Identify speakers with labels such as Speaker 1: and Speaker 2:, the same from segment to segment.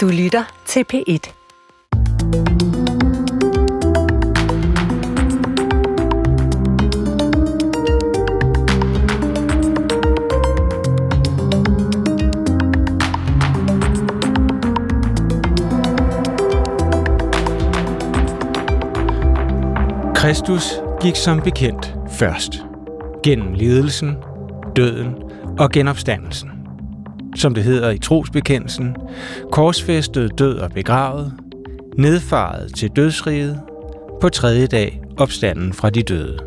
Speaker 1: Du lytter til P1.
Speaker 2: Kristus gik som bekendt først. Gennem lidelsen, døden og genopstandelsen. Som det hedder i trosbekendelsen, korsfæstet død og begravet, nedfaret til dødsriget, på tredje dag opstanden fra de døde.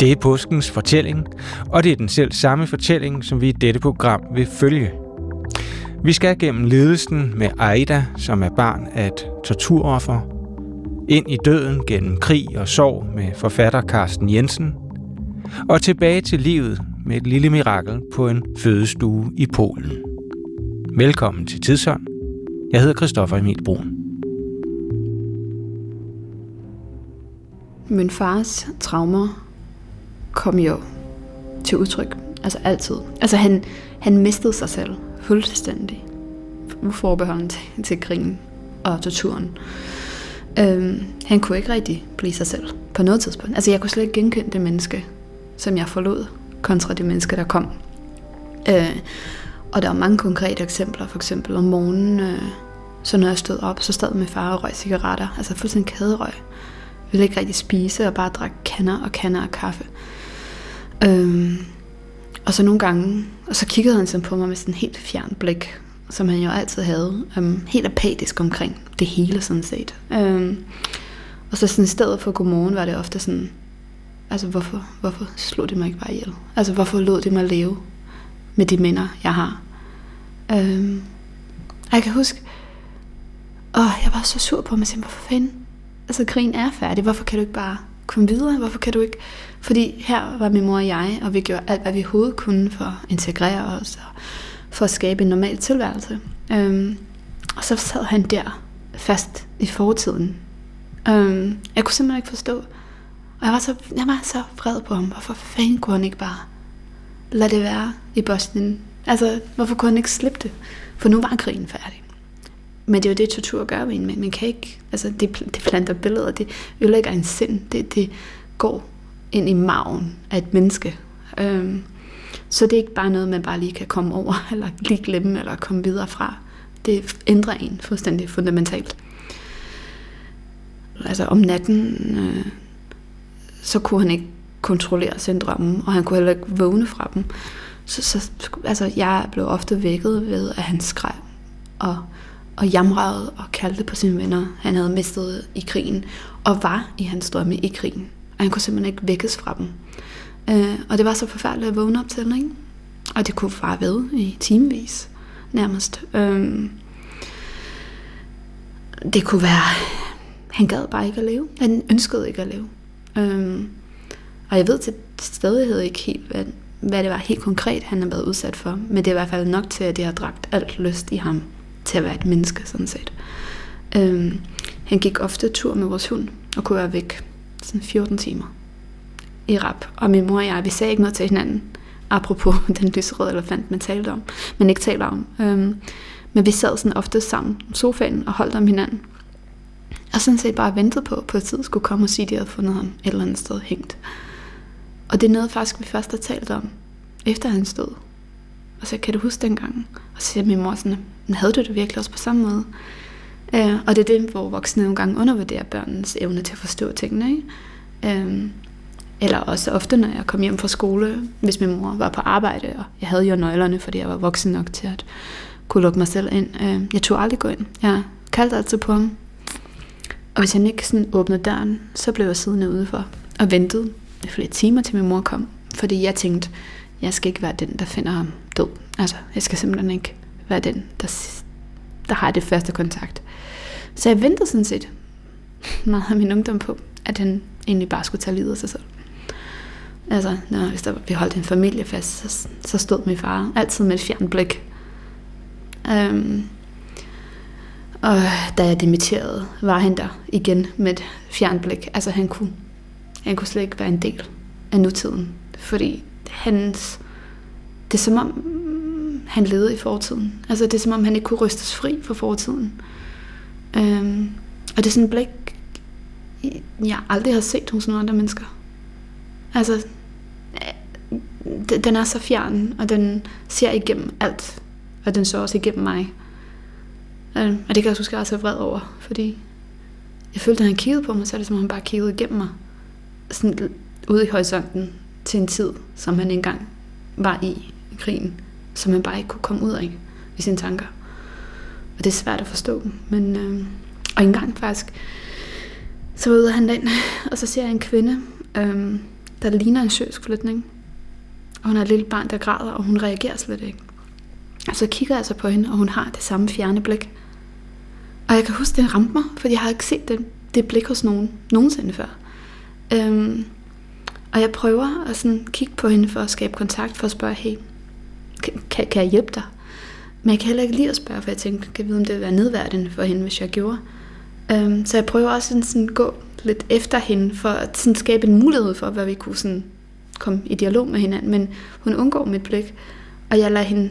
Speaker 2: Det er påskens fortælling, og det er den selv samme fortælling, som vi i dette program vil følge. Vi skal gennem ledelsen med Aida, som er barn af et torturoffer, ind i døden gennem krig og sorg med forfatter Carsten Jensen, og tilbage til livet med et lille mirakel på en fødestue i Polen. Velkommen til Tidsånd. Jeg hedder Christoffer Emil Brun.
Speaker 3: Min fars traumer kom jo til udtryk. Altså altid. Altså han, han mistede sig selv fuldstændig. Uforbeholden til, til krigen og torturen. Øhm, han kunne ikke rigtig blive sig selv på noget tidspunkt. Altså jeg kunne slet ikke genkende det menneske, som jeg forlod, kontra det menneske, der kom. Øh, og der er mange konkrete eksempler, for eksempel om morgenen, øh, så når jeg stod op, så stod min far og røg cigaretter, altså fuldstændig kæderøg. Jeg ville ikke rigtig spise, og bare drak kander og kander af kaffe. Øh, og så nogle gange, og så kiggede han sådan på mig med sådan en helt fjern blik, som han jo altid havde, um, helt apatisk omkring det hele sådan set. Um, og så sådan i stedet for godmorgen var det ofte sådan, altså hvorfor, hvorfor slog det mig ikke bare ihjel? Altså hvorfor lod det mig leve med de minder, jeg har? Um, jeg kan huske, åh, jeg var så sur på mig, siger, hvorfor fanden? Altså krigen er færdig, hvorfor kan du ikke bare komme videre? Hvorfor kan du ikke? Fordi her var min mor og jeg, og vi gjorde alt, hvad vi overhovedet kunne for at integrere os, og for at skabe en normal tilværelse. Øhm, og så sad han der fast i fortiden. Øhm, jeg kunne simpelthen ikke forstå. Og jeg var, så, jeg var så vred på ham. Hvorfor fanden kunne han ikke bare lade det være i Bosnien? Altså, hvorfor kunne han ikke slippe det? For nu var krigen færdig. Men det er jo det, tortur gør ved en. Man kan ikke, altså det, det planter billeder, det ødelægger en sind. Det, det går ind i maven af et menneske. Øhm, så det er ikke bare noget, man bare lige kan komme over, eller lige glemme, eller komme videre fra. Det ændrer en fuldstændig fundamentalt. Altså om natten, øh, så kunne han ikke kontrollere sin drømme, og han kunne heller ikke vågne fra dem. Så, så altså, jeg blev ofte vækket ved, at han skreg og, og jamrede og kaldte på sine venner, han havde mistet i krigen, og var i hans drømme i krigen. Og han kunne simpelthen ikke vækkes fra dem. Øh, og det var så forfærdeligt at vågne op til, ikke? Og det kunne fare ved i timevis, nærmest. Øh, det kunne være, han gad bare ikke at leve. Han ønskede ikke at leve. Øhm, og jeg ved til stadighed ikke helt, hvad, hvad det var helt konkret, han har været udsat for. Men det er i hvert fald nok til, at det har dræbt alt lyst i ham til at være et menneske, sådan set. Øhm, han gik ofte tur med vores hund, og kunne være væk sådan 14 timer i rap. Og min mor og jeg, vi sagde ikke noget til hinanden, apropos den lyserøde elefant, man talte om, men ikke taler om. Øhm, men vi sad sådan ofte sammen i sofaen og holdt om hinanden. Og sådan set bare ventet på, på at tid skulle komme og sige, at de havde fundet ham et eller andet sted hængt. Og det er noget faktisk, vi først har talt om, efter han stod. Og så kan du huske dengang? Og så siger min mor sådan, men havde du det virkelig også på samme måde? Øh, og det er det, hvor voksne nogle gange undervurderer børnenes evne til at forstå tingene. Ikke? Øh, eller også ofte, når jeg kom hjem fra skole, hvis min mor var på arbejde, og jeg havde jo nøglerne, fordi jeg var voksen nok til at kunne lukke mig selv ind. Øh, jeg tog aldrig gå ind. Jeg kaldte altid på ham. Og hvis han ikke sådan åbnede døren, så blev jeg siddende udenfor og ventede flere timer, til min mor kom. Fordi jeg tænkte, jeg skal ikke være den, der finder ham død. Altså, jeg skal simpelthen ikke være den, der, der har det første kontakt. Så jeg ventede sådan set meget af min ungdom på, at han egentlig bare skulle tage livet af sig selv. Altså, når, hvis der, vi holdt en familiefest, så, så stod min far altid med et fjernt blik. Um, og da jeg dimitterede, var han der igen med et fjernblik. Altså, han kunne, han kunne slet ikke være en del af nutiden. Fordi hans, det er som om, han levede i fortiden. Altså det er som om, han ikke kunne rystes fri fra fortiden. Øhm, og det er sådan et blik, jeg aldrig har set hos nogle andre mennesker. Altså, øh, den er så fjern, og den ser igennem alt. Og den så også igennem mig. Øhm, og det kan jeg huske, at jeg var så vred over, fordi jeg følte, at han kiggede på mig, så er det som om han bare kiggede igennem mig. Sådan ude i horisonten til en tid, som han engang var i, i krigen, som han bare ikke kunne komme ud af i sine tanker. Og det er svært at forstå. Men, øh, og engang faktisk, så var jeg ude han ind, og så ser jeg en kvinde, øh, der ligner en søsk flytning. Og hun har et lille barn, der græder, og hun reagerer slet ikke. Og så kigger jeg så på hende, og hun har det samme fjerne blik. Og jeg kan huske, det ramte mig, for jeg har ikke set det, det blik hos nogen nogensinde før. Øhm, og jeg prøver at sådan kigge på hende for at skabe kontakt, for at spørge, hey, kan, kan jeg hjælpe dig? Men jeg kan heller ikke lide at spørge, for jeg tænkte, kan jeg vide, om det vil være nedværdigende for hende, hvis jeg gjorde. Øhm, så jeg prøver også sådan, sådan gå lidt efter hende, for at sådan skabe en mulighed for, hvad vi kunne sådan komme i dialog med hinanden. Men hun undgår mit blik, og jeg lader hende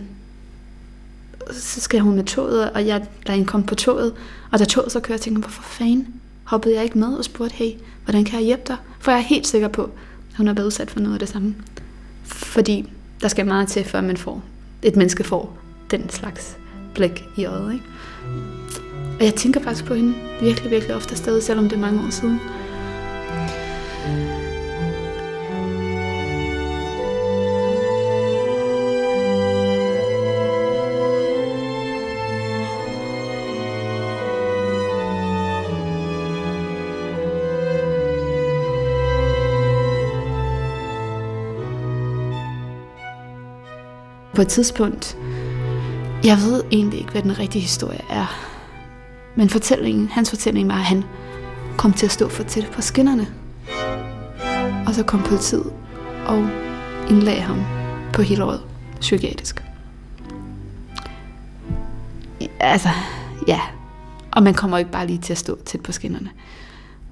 Speaker 3: så skal hun med toget, og jeg lader hende komme på toget. Og da toget så kører, jeg hvorfor fanden hoppede jeg ikke med og spurgte, hey, hvordan kan jeg hjælpe dig? For jeg er helt sikker på, at hun har været udsat for noget af det samme. Fordi der skal meget til, før man får, et menneske får den slags blik i øjet. Ikke? Og jeg tænker faktisk på hende virkelig, virkelig ofte stadig, selvom det er mange år siden. Et tidspunkt, jeg ved egentlig ikke, hvad den rigtige historie er. Men fortællingen, hans fortælling var, at han kom til at stå for tæt på skinnerne. Og så kom politiet og indlagde ham på hele året psykiatrisk. Altså, ja. Og man kommer ikke bare lige til at stå tæt på skinnerne.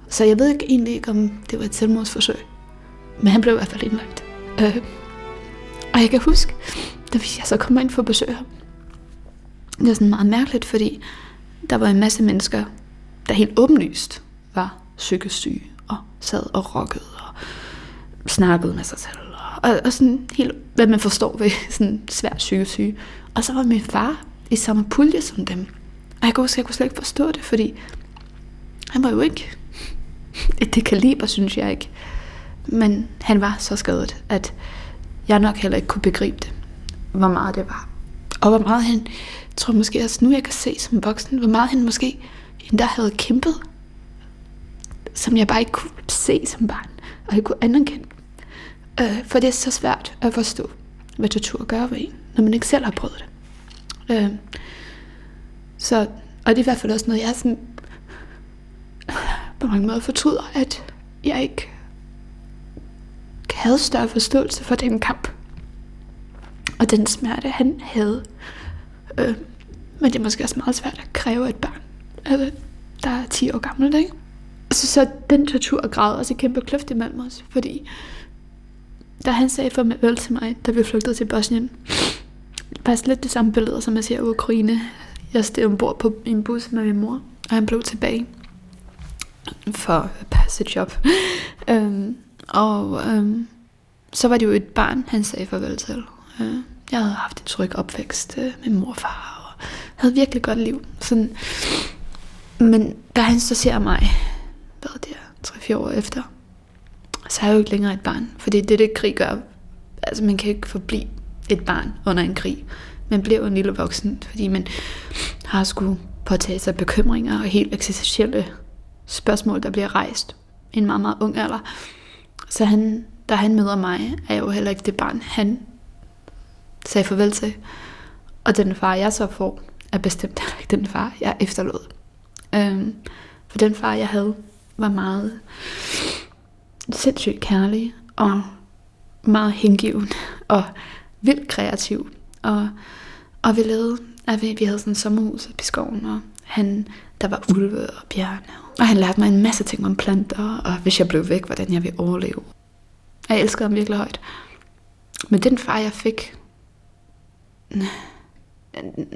Speaker 3: Så jeg ved ikke egentlig ikke, om det var et selvmordsforsøg. Men han blev i hvert fald indlagt. Øh. Og jeg kan huske, da jeg så kommer ind for at besøge ham. Det var sådan meget mærkeligt, fordi der var en masse mennesker, der helt åbenlyst var psykisk syge, og sad og rokkede og snakkede med sig selv. Og, og sådan helt, hvad man forstår ved sådan svært psykisk syge. Og så var min far i samme pulje som dem. Og jeg kunne, jeg kunne slet ikke forstå det, fordi han var jo ikke det kaliber, synes jeg ikke. Men han var så skadet, at jeg nok heller ikke kunne begribe det, hvor meget det var. Og hvor meget han tror måske også nu, jeg kan se som voksen, hvor meget han måske endda havde kæmpet, som jeg bare ikke kunne se som barn, og ikke kunne anerkende. Øh, for det er så svært at forstå, hvad tortur gør ved en, når man ikke selv har prøvet det. Øh, så, og det er i hvert fald også noget, jeg sådan, på mange måder fortryder, at jeg ikke havde større forståelse for den kamp. Og den smerte, han havde. Øh, men det er måske også meget svært at kræve et barn, altså, der er 10 år gammelt, ikke? Så, så den tortur græd også i kæmpe kløft imellem os, fordi da han sagde farvel til mig, da vi flygtede til Bosnien, faktisk lidt det samme billede, som jeg ser i Ukraine. Jeg stod ombord på en bus med min mor, og han blev tilbage for at passe et job. øhm, og øhm, så var det jo et barn, han sagde farvel til. Ja jeg havde haft en tryg opvækst øh, med mor og far, og havde virkelig godt liv. Sådan. Men da han så ser mig, hvad det er, 3-4 år efter, så er jeg jo ikke længere et barn. Fordi det er det, krig gør. Altså man kan ikke forblive et barn under en krig. Man bliver jo en lille voksen, fordi man har skulle påtage sig bekymringer og helt eksistentielle spørgsmål, der bliver rejst i en meget, meget ung alder. Så han, da han møder mig, er jeg jo heller ikke det barn, han sagde farvel til. Og den far, jeg så får, er bestemt heller ikke den far, jeg efterlod. Øhm, for den far, jeg havde, var meget sindssygt kærlig og meget hengiven og vildt kreativ. Og, og vi lavede, at vi, vi havde sådan en sommerhus i skoven, og han, der var ulve og bjørne. Og han lærte mig en masse ting om planter, og hvis jeg blev væk, hvordan jeg ville overleve. Jeg elskede ham virkelig højt. Men den far, jeg fik,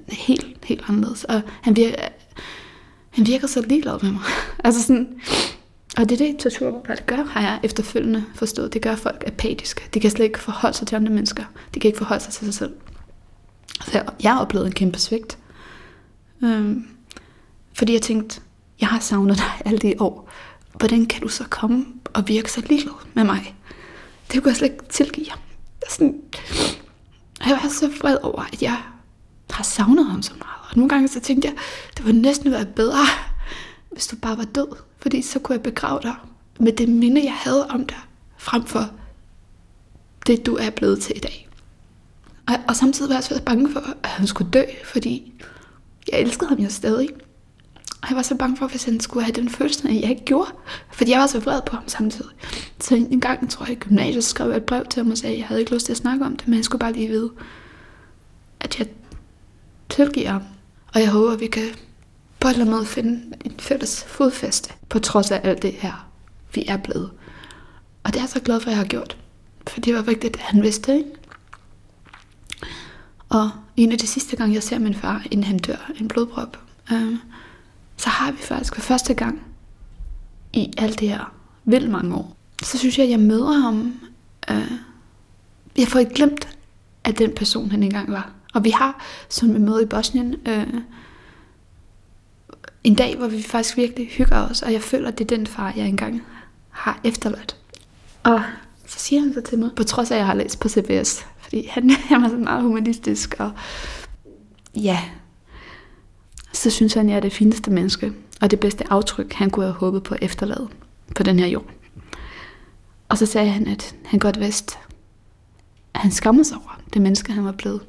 Speaker 3: helt, helt anderledes. Og han virker, han virker så ligeglad med mig. altså sådan, og det er det, torturarbejde gør, har jeg efterfølgende forstået. Det gør folk apatiske. De kan slet ikke forholde sig til andre mennesker. De kan ikke forholde sig til sig selv. Så jeg har oplevet en kæmpe svigt. Øhm, fordi jeg tænkte, jeg har savnet dig alle de år. Hvordan kan du så komme og virke så ligeglad med mig? Det kunne jeg slet ikke tilgive ham. Sådan, jeg var så vred over, at jeg har savnet ham så meget. Og nogle gange så tænkte jeg, det ville næsten være bedre, hvis du bare var død. Fordi så kunne jeg begrave dig med det minde, jeg havde om dig, frem for det, du er blevet til i dag. Og, og samtidig var jeg også bange for, at han skulle dø, fordi jeg elskede ham jo stadig. Og jeg var så bange for, hvis han skulle have den følelse, at jeg ikke gjorde. Fordi jeg var så vred på ham samtidig. Så en gang, tror jeg, i gymnasiet skrev jeg et brev til ham og sagde, at jeg havde ikke lyst til at snakke om det, men han skulle bare lige vide, at jeg tilgiver ham. Og jeg håber, at vi kan på en eller anden måde finde en fælles fodfæste, på trods af alt det her, vi er blevet. Og det er jeg så glad for, at jeg har gjort. For det var vigtigt, at han vidste, ikke? Og en af de sidste gange, jeg ser min far, inden han dør, en blodprop, øh, så har vi faktisk for første gang i alt det her vildt mange år, så synes jeg, at jeg møder ham. Øh, jeg får ikke glemt, at den person, han engang var. Og vi har, som vi møder i Bosnien, øh, en dag, hvor vi faktisk virkelig hygger os, og jeg føler, at det er den far, jeg engang har efterladt. Og så siger han så til mig, på trods af, at jeg har læst på CBS, fordi han, han var meget humanistisk, og ja, så synes han, jeg er det fineste menneske, og det bedste aftryk, han kunne have håbet på at efterlade på den her jord. Og så sagde han, at han godt vidste, at han skammede sig over det menneske, han var blevet.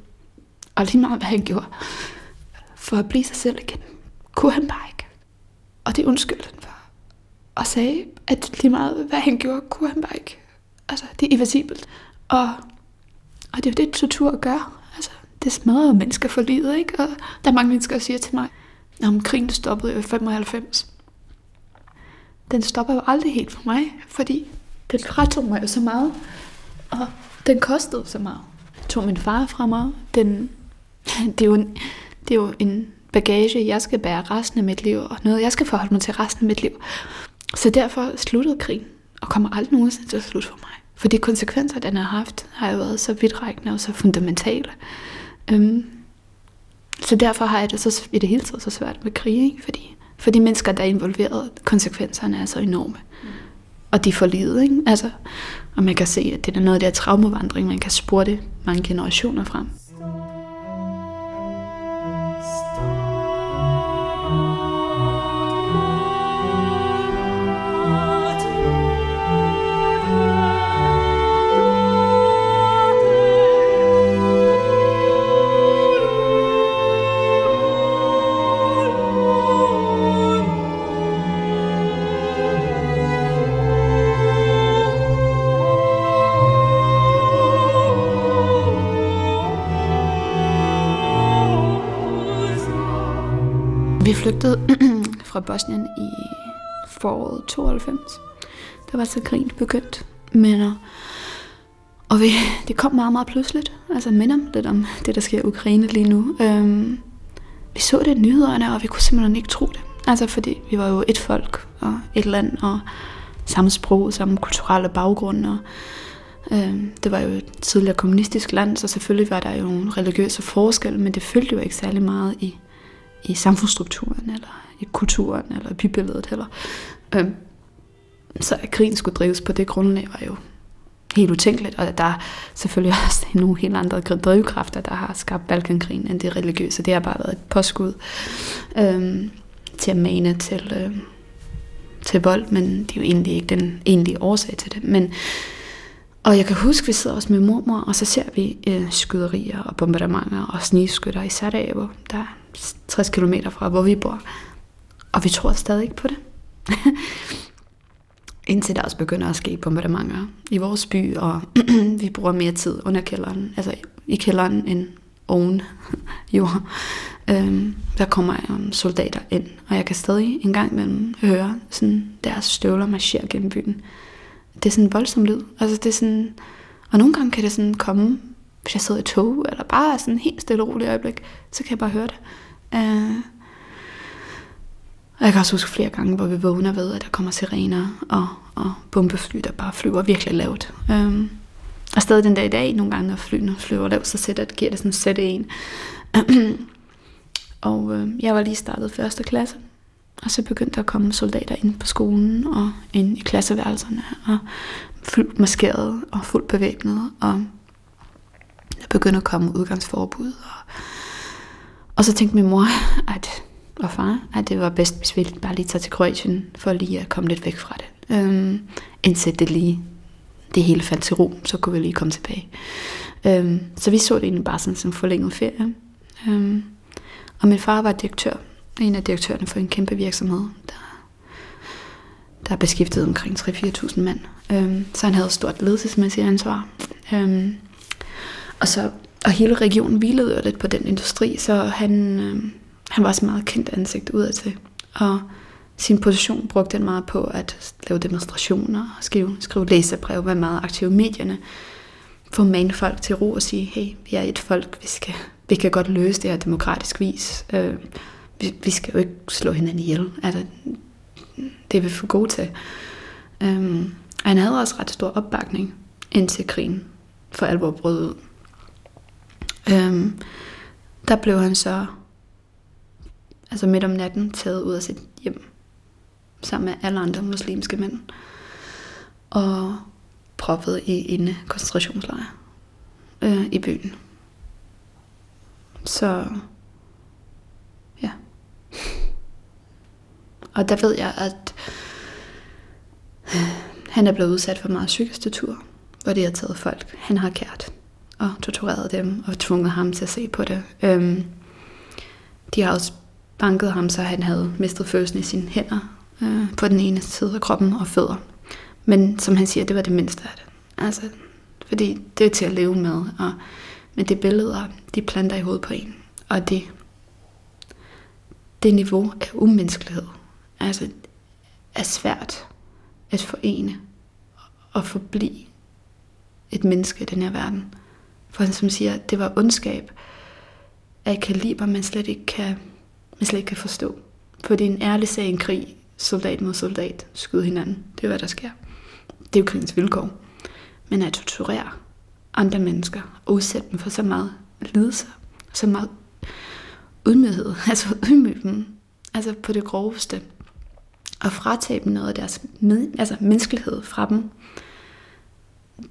Speaker 3: Og lige meget, hvad han gjorde, for at blive sig selv igen, kunne han bare ikke. Og det undskyldte han for. Og sagde, at lige meget, hvad han gjorde, kunne han bare ikke. Altså, det er irreversibelt. Og, og det er jo det, tortur gør. Det smadrer mennesker for livet, ikke? Og der er mange mennesker, der siger til mig, om krigen stoppede i 95. Den stopper jo aldrig helt for mig, fordi den fratog mig jo så meget, og den kostede så meget. Jeg tog min far fra mig. Den, det, er jo en, det er jo en bagage, jeg skal bære resten af mit liv, og noget, jeg skal forholde mig til resten af mit liv. Så derfor sluttede krigen, og kommer aldrig nogensinde til at slutte for mig. For de konsekvenser, den har haft, har jo været så vidtrækkende og så fundamentale. Øhm, så derfor har jeg det så, i det hele taget så svært med krig, ikke? Fordi, for de mennesker, der er involveret, konsekvenserne er så enorme. Mm. Og de får livet, ikke? Altså, og man kan se, at det er noget af det her traumevandring, man kan spore det mange generationer frem. Fra Bosnien i foråret 92. Der var så grint begyndt. Men, og, og vi, det kom meget, meget pludseligt. Altså minder lidt om det, der sker i Ukraine lige nu. Øhm, vi så det i nyhederne, og vi kunne simpelthen ikke tro det. Altså fordi vi var jo et folk og et land, og samme sprog, samme kulturelle baggrund. Og, øhm, det var jo et tidligere kommunistisk land, så selvfølgelig var der jo nogle religiøse forskelle, men det følte jo ikke særlig meget i i samfundsstrukturen, eller kulturen, eller bybilledet heller. Øhm, så at krigen skulle drives på det grundlag var jo helt utænkeligt, og der er selvfølgelig også nogle helt andre drivkræfter, der har skabt Balkankrigen end det religiøse. Det har bare været et påskud øhm, til at mane til, øhm, til vold, men det er jo egentlig ikke den egentlige årsag til det. Men, og jeg kan huske, at vi sidder også med mormor, og så ser vi øh, skyderier og bombardementer og snigskytter i Sarajevo, der 60 km fra, hvor vi bor. Og vi tror stadig ikke på det. Indtil der også begynder at ske bombardementer i vores by, og vi bruger mere tid under kælderen, altså i kælderen end oven jord. Øhm, der kommer um, soldater ind, og jeg kan stadig en gang imellem høre sådan deres støvler marchere gennem byen. Det er sådan en voldsom lyd. Altså det er sådan, og nogle gange kan det sådan komme hvis jeg sidder i tog, eller bare sådan helt stille og roligt øjeblik, så kan jeg bare høre det. Øh, og jeg kan også huske flere gange, hvor vi vågner ved, at der kommer sirener og, og bombefly, der bare flyver virkelig lavt. Øhm, og stadig den dag i dag, nogle gange, når flyene flyver lavt, så sætter, giver det sådan sætte en. og øh, jeg var lige startet første klasse, og så begyndte der at komme soldater ind på skolen og ind i klasseværelserne, og fuldt maskeret og fuldt bevæbnet, og der begyndte at komme udgangsforbud. Og, og så tænkte min mor, at, og far, at det var bedst, hvis vi bare lige tager til Kroatien, for lige at komme lidt væk fra det. Øhm, indtil det lige, det hele faldt til ro, så kunne vi lige komme tilbage. Øhm, så vi så det egentlig bare sådan som forlænget ferie. Øhm, og min far var direktør, en af direktørerne for en kæmpe virksomhed, der, der er beskæftiget omkring 3-4.000 mand. Øhm, så han havde et stort ledelsesmæssigt ansvar. Øhm, og, så, og hele regionen hvilede jo lidt på den industri, så han, øhm, han var også meget kendt ansigt udadtil. Og sin position brugte han meget på at lave demonstrationer, skrive, skrive læserbrev, være meget aktiv i medierne, få mane folk til ro og sige, hey, vi er et folk, vi, skal, vi kan godt løse det her demokratisk vis. Øh, vi, vi skal jo ikke slå hinanden ihjel. Altså, det er vi for gode til. Øh, og han havde også ret stor opbakning indtil krigen for alvor brød ud. Øh, der blev han så altså midt om natten taget ud af sit hjem sammen med alle andre muslimske mænd og proppet i en koncentrationslejr øh, i byen. Så ja. Og der ved jeg, at øh, han er blevet udsat for meget psykisk tortur, hvor de har taget folk, han har kært, og tortureret dem, og tvunget ham til at se på det. Øhm, de har også bankede ham, så han havde mistet følelsen i sine hænder øh, på den ene side af kroppen og fødder. Men som han siger, det var det mindste af det. Altså, fordi det er til at leve med, og men det billeder, de planter i hovedet på en. Og det, det niveau af umenneskelighed, altså er svært at forene og forblive et menneske i den her verden. For han som siger, det var ondskab af et kaliber, man slet ikke kan, man slet ikke kan forstå. For det er en ærlig sag en krig, soldat mod soldat, skyde hinanden. Det er hvad der sker. Det er jo krigens vilkår. Men at torturere andre mennesker og udsætte dem for så meget lidelse, så meget ydmyghed, altså ydmyge dem, altså på det groveste, og fratage dem noget af deres med, altså menneskelighed fra dem,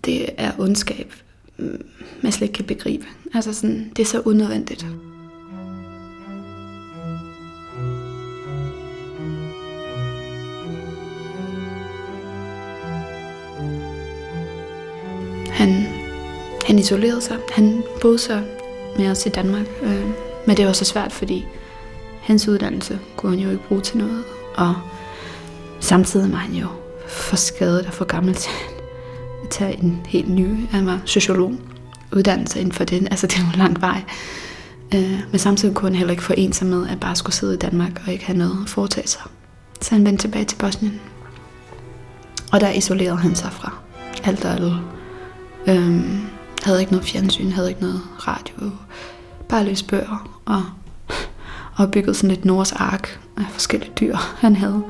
Speaker 3: det er ondskab, mm, man slet ikke kan begribe. Altså sådan, det er så unødvendigt. Han isolerede sig. Han boede så med os i Danmark. Øh, men det var så svært, fordi hans uddannelse kunne han jo ikke bruge til noget. Og samtidig var han jo for skadet og for gammel til at tage en helt ny, han var sociolog, uddannelse inden for det. Altså det var en lang vej. Øh, men samtidig kunne han heller ikke forene sig med, at bare skulle sidde i Danmark og ikke have noget at foretage sig. Så han vendte tilbage til Bosnien. Og der isolerede han sig fra alt og alle. Øhm, havde ikke noget fjernsyn, havde ikke noget radio. Bare læste bøger og, og bygget sådan et Nords ark af forskellige dyr, han havde.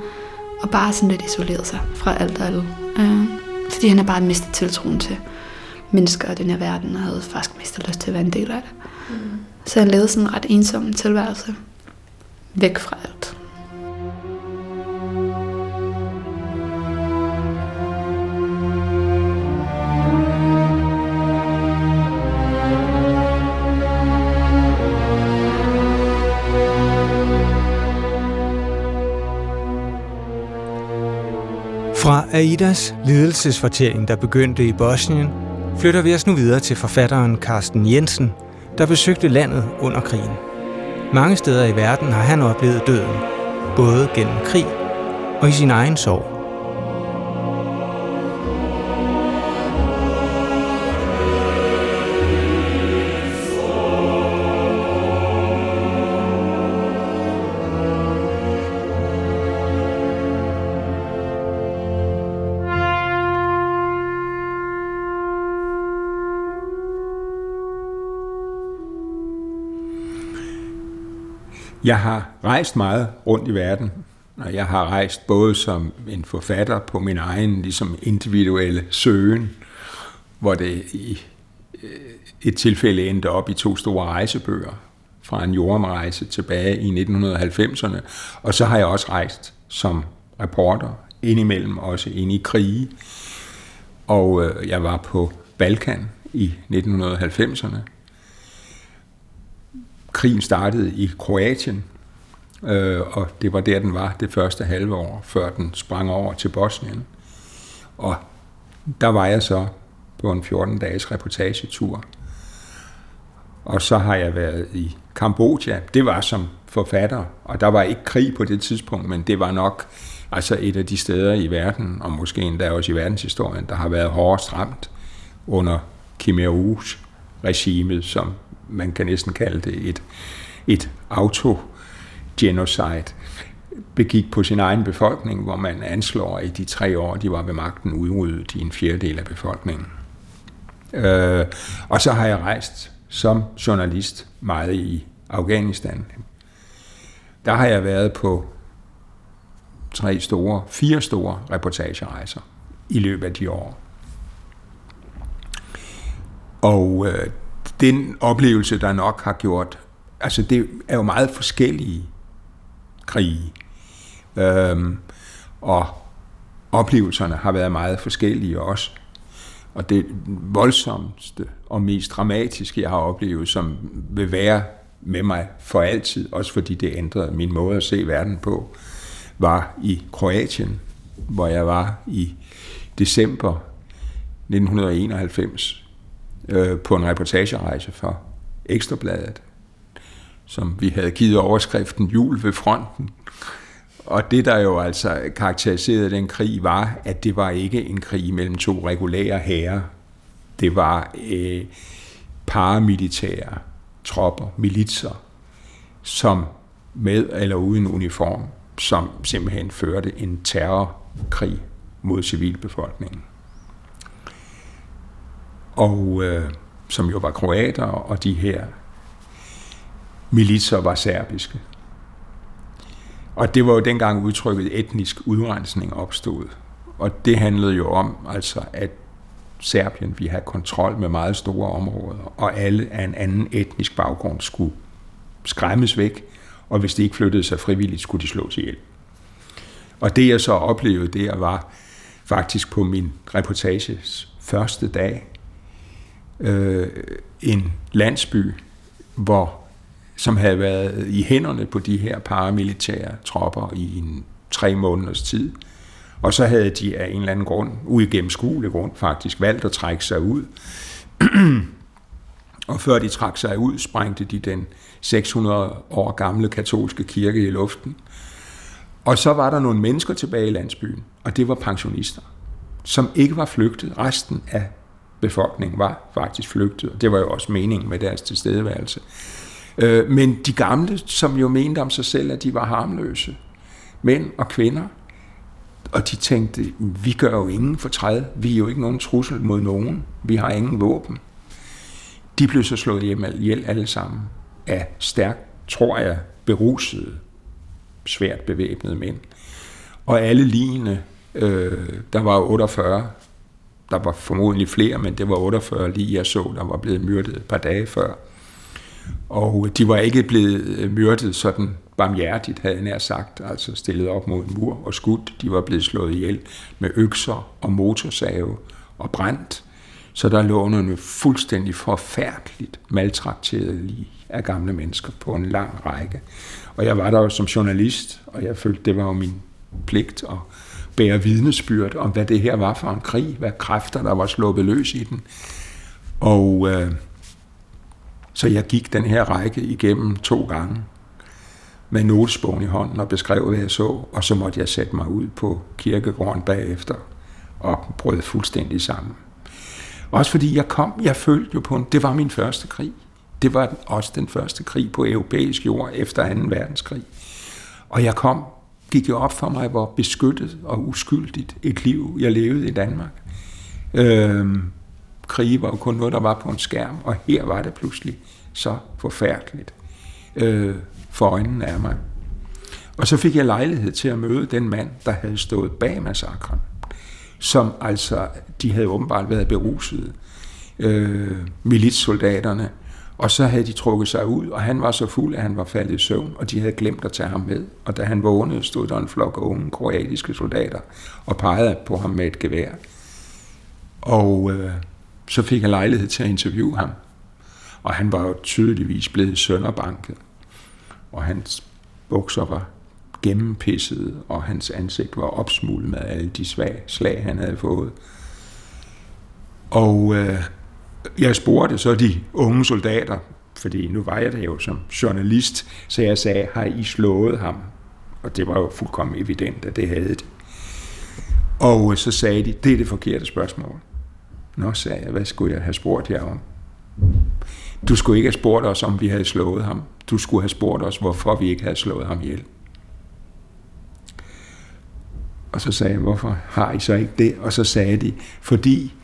Speaker 3: Og bare sådan lidt isoleret sig fra alt og alle. Øh, fordi han har bare mistet tiltroen til mennesker og den her verden, og havde faktisk mistet lyst til at være en del af det. Mm. Så han levede sådan en ret ensom tilværelse. Væk fra alt.
Speaker 2: Fra Aidas lidelsesfortælling, der begyndte i Bosnien, flytter vi os nu videre til forfatteren Carsten Jensen, der besøgte landet under krigen. Mange steder i verden har han oplevet døden, både gennem krig og i sin egen sorg.
Speaker 1: Jeg har rejst meget rundt i verden, og jeg har rejst både som en forfatter på min egen ligesom individuelle søgen, hvor det i øh, et tilfælde endte op i to store rejsebøger fra en jordomrejse tilbage i 1990'erne. Og så har jeg også rejst som reporter, indimellem også ind i krige. Og øh, jeg var på Balkan i 1990'erne. Krigen startede i Kroatien, øh, og det var der, den var det første halve år, før den sprang over til Bosnien. Og der var jeg så på en 14-dages reportagetur. Og så har jeg været i Kambodja. Det var som forfatter, og der var ikke krig på det tidspunkt, men det var nok altså et af de steder i verden, og måske endda også i verdenshistorien, der har været hårdest ramt under Khmer Rouge regimet, som man kan næsten kalde det et, et auto-genocide, begik på sin egen befolkning, hvor man anslår, at i de tre år, de var ved magten, udryddede de en fjerdedel af befolkningen. Øh, og så har jeg rejst som journalist meget i Afghanistan. Der har jeg været på tre store, fire store reportagerejser i løbet af de år. Og øh, den oplevelse, der nok har gjort, altså det er jo meget forskellige krige. Øhm, og oplevelserne har været meget forskellige også. Og det voldsomste og mest dramatiske, jeg har oplevet, som vil være med mig for altid, også fordi det ændrede min måde at se verden på, var i Kroatien, hvor jeg var i december 1991 øh, på en reportagerejse for Ekstrabladet, som vi havde givet overskriften Jul ved fronten. Og det, der jo altså karakteriserede den krig, var, at det var ikke en krig mellem to regulære herrer. Det var øh, paramilitære tropper, militser, som med eller uden uniform, som simpelthen førte en terrorkrig mod civilbefolkningen. Og øh, som jo var kroater, og de her militser var serbiske. Og det var jo dengang udtrykket etnisk udrensning opstod. Og det handlede jo om, altså, at Serbien ville have kontrol med meget store områder, og alle af en anden etnisk baggrund skulle skræmmes væk, og hvis de ikke flyttede sig frivilligt, skulle de slås ihjel. Og det jeg så oplevede der var faktisk på min reportages første dag, øh, en landsby, hvor som havde været i hænderne på de her paramilitære tropper i en tre måneders tid. Og så havde de af en eller anden grund, uigennemskuelig grund faktisk, valgt at trække sig ud. og før de trak sig ud, sprængte de den 600 år gamle katolske kirke i luften. Og så var der nogle mennesker tilbage i landsbyen, og det var pensionister, som ikke var flygtet. Resten af befolkning var faktisk flygtet, og det var jo også meningen med deres tilstedeværelse. Øh, men de gamle, som jo mente om sig selv, at de var harmløse, mænd og kvinder, og de tænkte, vi gør jo ingen fortræd, vi er jo ikke nogen trussel mod nogen, vi har ingen våben. De blev så slået ihjel alle sammen af stærkt, tror jeg, berusede, svært bevæbnede mænd. Og alle ligene, øh, der var 48, der var formodentlig flere, men det var 48 lige jeg så, der var blevet myrdet et par dage før. Og de var ikke blevet øh, myrdet sådan barmhjertigt, havde jeg nær sagt, altså stillet op mod en mur og skudt. De var blevet slået ihjel med økser og motorsave og brændt. Så der lå nogle fuldstændig forfærdeligt maltrakteret lige af gamle mennesker på en lang række. Og jeg var der jo som journalist, og jeg følte, det var jo min pligt at bære vidnesbyrd om, hvad det her var for en krig, hvad kræfter, der var sluppet løs i den. Og øh, så jeg gik den her række igennem to gange med notesbogen i hånden og beskrev, hvad jeg så, og så måtte jeg sætte mig ud på kirkegården bagefter og brød fuldstændig sammen. Også fordi jeg kom, jeg følte jo på en, det var min første krig. Det var også den første krig på europæisk jord efter 2. verdenskrig. Og jeg kom, gik jo op for mig, hvor beskyttet og uskyldigt et liv, jeg levede i Danmark. Øhm, krige var jo kun noget, der var på en skærm, og her var det pludselig så forfærdeligt. Øh, for øjnene af mig. Og så fik jeg lejlighed til at møde den mand, der havde stået bag massakren, som altså, de havde åbenbart været beruset, øh, militssoldaterne, og så havde de trukket sig ud, og han var så fuld, at han var faldet i søvn, og de havde glemt at tage ham med. Og da han vågnede, stod der en flok unge kroatiske soldater og pegede på ham med et gevær. Og øh, så fik jeg lejlighed til at interviewe ham. Og han var jo tydeligvis blevet sønderbanket. Og hans bukser var gennempisset, og hans ansigt var opsmuldret med alle de svag, slag, han havde fået. Og øh, jeg spurgte så de unge soldater, fordi nu var jeg der jo som journalist, så jeg sagde, har I slået ham? Og det var jo fuldkommen evident, at det havde det. Og øh, så sagde de, det er det forkerte spørgsmål. Nå, sagde jeg, hvad skulle jeg have spurgt jer om? Du skulle ikke have spurgt os, om vi havde slået ham. Du skulle have spurgt os, hvorfor vi ikke havde slået ham ihjel. Og så sagde jeg, hvorfor har I så ikke det? Og så sagde de, fordi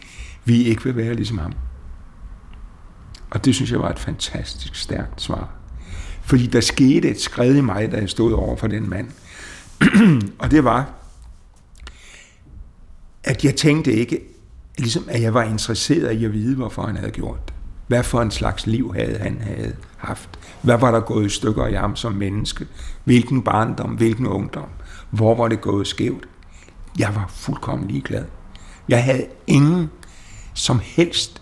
Speaker 1: vi ikke vil være ligesom ham. Og det synes jeg var et fantastisk stærkt svar. Fordi der skete et skred i mig, da jeg stod over for den mand. og det var, at jeg tænkte ikke, ligesom at jeg var interesseret i at vide, hvorfor han havde gjort det. Hvad for en slags liv havde han havde haft? Hvad var der gået i stykker i ham som menneske? Hvilken barndom, hvilken ungdom? Hvor var det gået skævt? Jeg var fuldkommen ligeglad. Jeg havde ingen som helst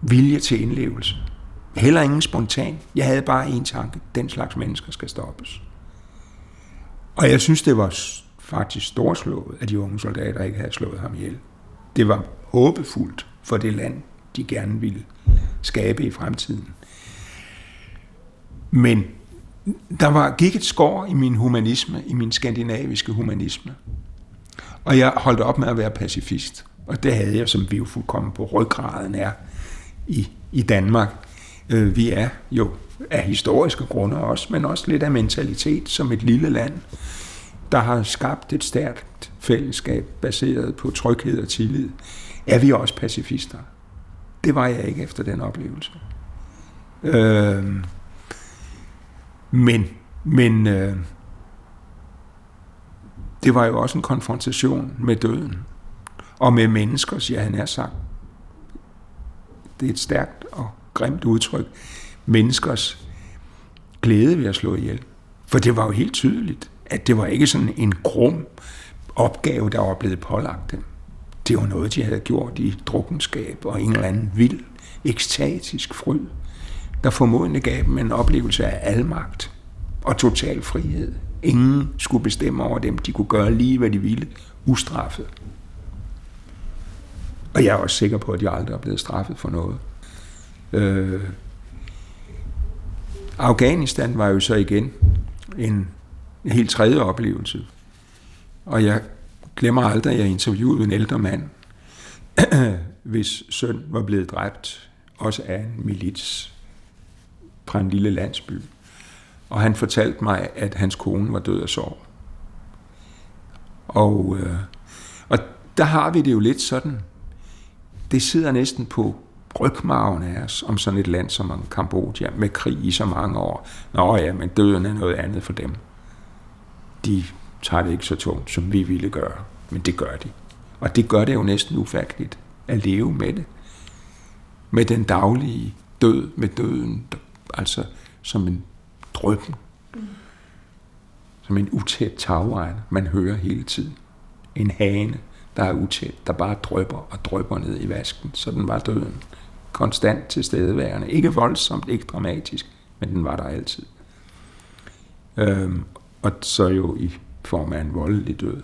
Speaker 1: vilje til indlevelse. Heller ingen spontan. Jeg havde bare en tanke. Den slags mennesker skal stoppes. Og jeg synes, det var faktisk storslået, at de unge soldater ikke havde slået ham ihjel. Det var håbefuldt for det land, de gerne ville skabe i fremtiden. Men der var, gik et skår i min humanisme, i min skandinaviske humanisme. Og jeg holdt op med at være pacifist. Og det havde jeg, som vi jo fuldkommen på ryggraden er i, i Danmark. Øh, vi er jo af historiske grunde også, men også lidt af mentalitet som et lille land, der har skabt et stærkt fællesskab baseret på tryghed og tillid. Er vi også pacifister? Det var jeg ikke efter den oplevelse. Øh, men men øh, det var jo også en konfrontation med døden. Og med menneskers, ja han er sagt, det er et stærkt og grimt udtryk, menneskers glæde ved at slå ihjel. For det var jo helt tydeligt, at det var ikke sådan en grum opgave, der var blevet pålagt dem. Det var noget, de havde gjort i drukkenskab og en eller anden vild, ekstatisk fryd, der formodentlig gav dem en oplevelse af almagt og total frihed. Ingen skulle bestemme over dem. De kunne gøre lige, hvad de ville, ustraffet. Og jeg er også sikker på, at jeg aldrig er blevet straffet for noget. Øh, Afghanistan var jo så igen en helt tredje oplevelse. Og jeg glemmer aldrig, at jeg interviewede en ældre mand, hvis søn var blevet dræbt, også af en milits fra en lille landsby. Og han fortalte mig, at hans kone var død af sorg. Og, øh, og der har vi det jo lidt sådan, det sidder næsten på rygmarven af os om sådan et land som Kambodja med krig i så mange år. Nå ja, men døden er noget andet for dem. De tager det ikke så tungt, som vi ville gøre, men det gør de. Og det gør det jo næsten ufatteligt at leve med det. Med den daglige død, med døden, altså som en drøben. Som en utæt tagregn, man hører hele tiden. En hane, der er utæt, der bare drøber og drøber ned i vasken. Så den var døden. Konstant tilstedeværende. Ikke voldsomt, ikke dramatisk, men den var der altid. Øhm, og så jo i form af en voldelig død.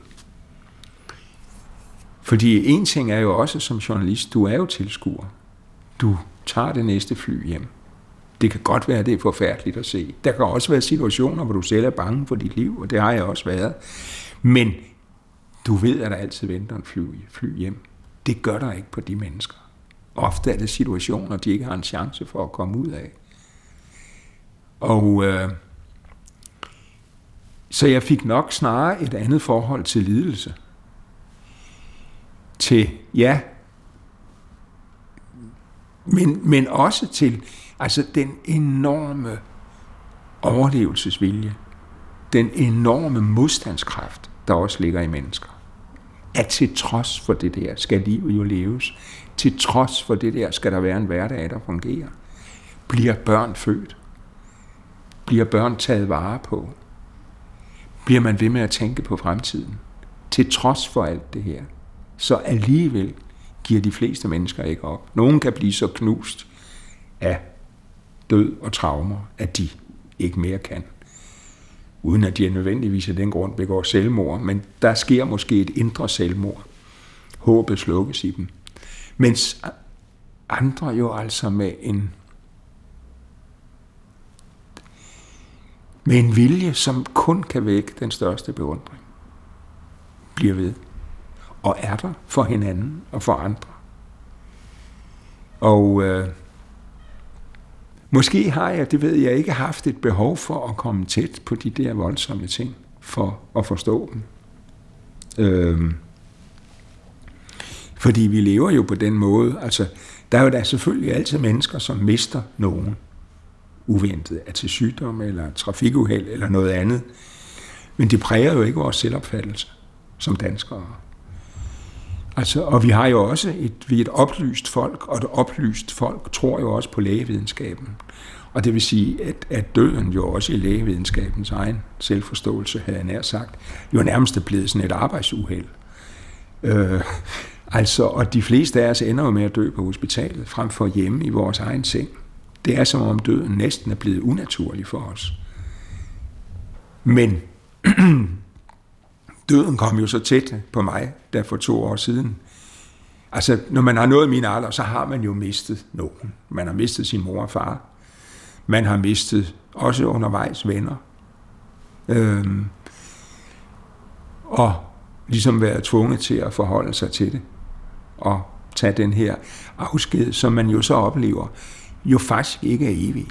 Speaker 1: Fordi en ting er jo også som journalist, du er jo tilskuer. Du tager det næste fly hjem. Det kan godt være, det er forfærdeligt at se. Der kan også være situationer, hvor du selv er bange for dit liv, og det har jeg også været. Men du ved, at der altid venter en fly, fly hjem. Det gør der ikke på de mennesker. Ofte er det situationer, de ikke har en chance for at komme ud af. Og øh, så jeg fik nok snarere et andet forhold til lidelse. Til, ja, men, men også til altså den enorme overlevelsesvilje, den enorme modstandskraft, der også ligger i mennesker, at til trods for det der, skal livet jo leves. Til trods for det der, skal der være en hverdag, der fungerer. Bliver børn født? Bliver børn taget vare på? Bliver man ved med at tænke på fremtiden? Til trods for alt det her, så alligevel giver de fleste mennesker ikke op. Nogen kan blive så knust af død og traumer, at de ikke mere kan. Uden at de nødvendigvis af den grund begår selvmord, men der sker måske et indre selvmord. Håbet slukkes i dem. Mens andre jo altså med en med en vilje, som kun kan vække den største beundring, bliver ved og er der for hinanden og for andre. Og øh, måske har jeg, det ved jeg ikke, haft et behov for at komme tæt på de der voldsomme ting, for at forstå dem. Øhm. fordi vi lever jo på den måde, altså der er jo da selvfølgelig altid mennesker, som mister nogen uventet af til sygdom eller trafikuheld eller noget andet. Men det præger jo ikke vores selvopfattelse som danskere. Altså, og vi har jo også et, vi er et oplyst folk, og et oplyst folk tror jo også på lægevidenskaben. Og det vil sige, at, at døden jo også i lægevidenskabens egen selvforståelse, havde jeg nær sagt, jo nærmest er blevet sådan et arbejdsuheld. Øh, altså, og de fleste af os ender jo med at dø på hospitalet, frem for hjemme i vores egen seng. Det er som om døden næsten er blevet unaturlig for os. Men døden kom jo så tæt på mig, der for to år siden. Altså, når man har nået min alder, så har man jo mistet nogen. Man har mistet sin mor og far. Man har mistet også undervejs venner. Øhm, og ligesom været tvunget til at forholde sig til det. Og tage den her afsked, som man jo så oplever, jo faktisk ikke er evig.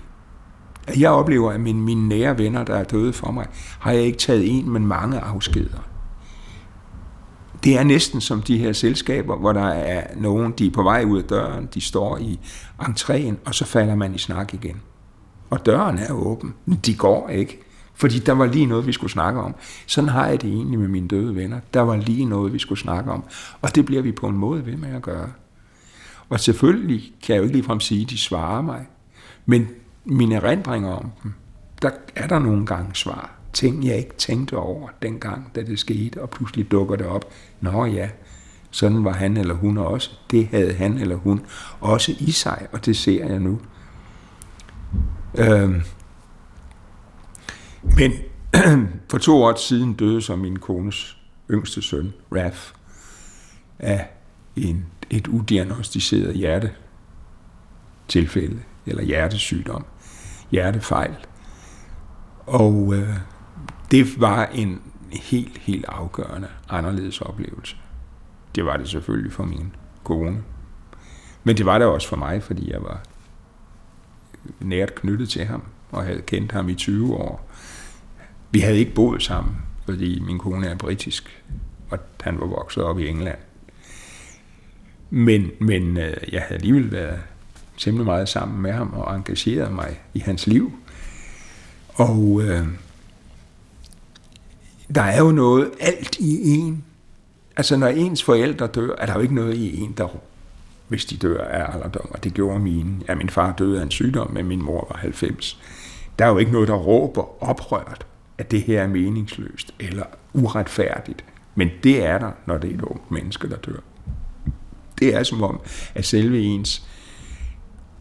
Speaker 1: Jeg oplever, at mine, mine nære venner, der er døde for mig, har jeg ikke taget en, men mange afskeder det er næsten som de her selskaber, hvor der er nogen, de er på vej ud af døren, de står i entréen, og så falder man i snak igen. Og døren er åben, men de går ikke. Fordi der var lige noget, vi skulle snakke om. Sådan har jeg det egentlig med mine døde venner. Der var lige noget, vi skulle snakke om. Og det bliver vi på en måde ved med at gøre. Og selvfølgelig kan jeg jo ikke ligefrem sige, at de svarer mig. Men mine erindringer om dem, der er der nogle gange svar ting, jeg ikke tænkte over dengang, da det skete, og pludselig dukker det op. Nå ja, sådan var han eller hun også. Det havde han eller hun også i sig, og det ser jeg nu. Øhm. Men for to år siden døde så min kones yngste søn, Raf, af en, et udiagnostiseret hjertetilfælde, eller hjertesygdom, hjertefejl. Og øh, det var en helt, helt afgørende anderledes oplevelse. Det var det selvfølgelig for min kone. Men det var det også for mig, fordi jeg var nært knyttet til ham, og havde kendt ham i 20 år. Vi havde ikke boet sammen, fordi min kone er britisk, og han var vokset op i England. Men, men øh, jeg havde alligevel været temmelig meget sammen med ham og engageret mig i hans liv. Og øh, der er jo noget alt i en. Altså når ens forældre dør, er der jo ikke noget i en, der hvis de dør af alderdom, og det gjorde mine. Ja, min far døde af en sygdom, men min mor var 90. Der er jo ikke noget, der råber oprørt, at det her er meningsløst eller uretfærdigt. Men det er der, når det er et ungt menneske, der dør. Det er som om, at selve ens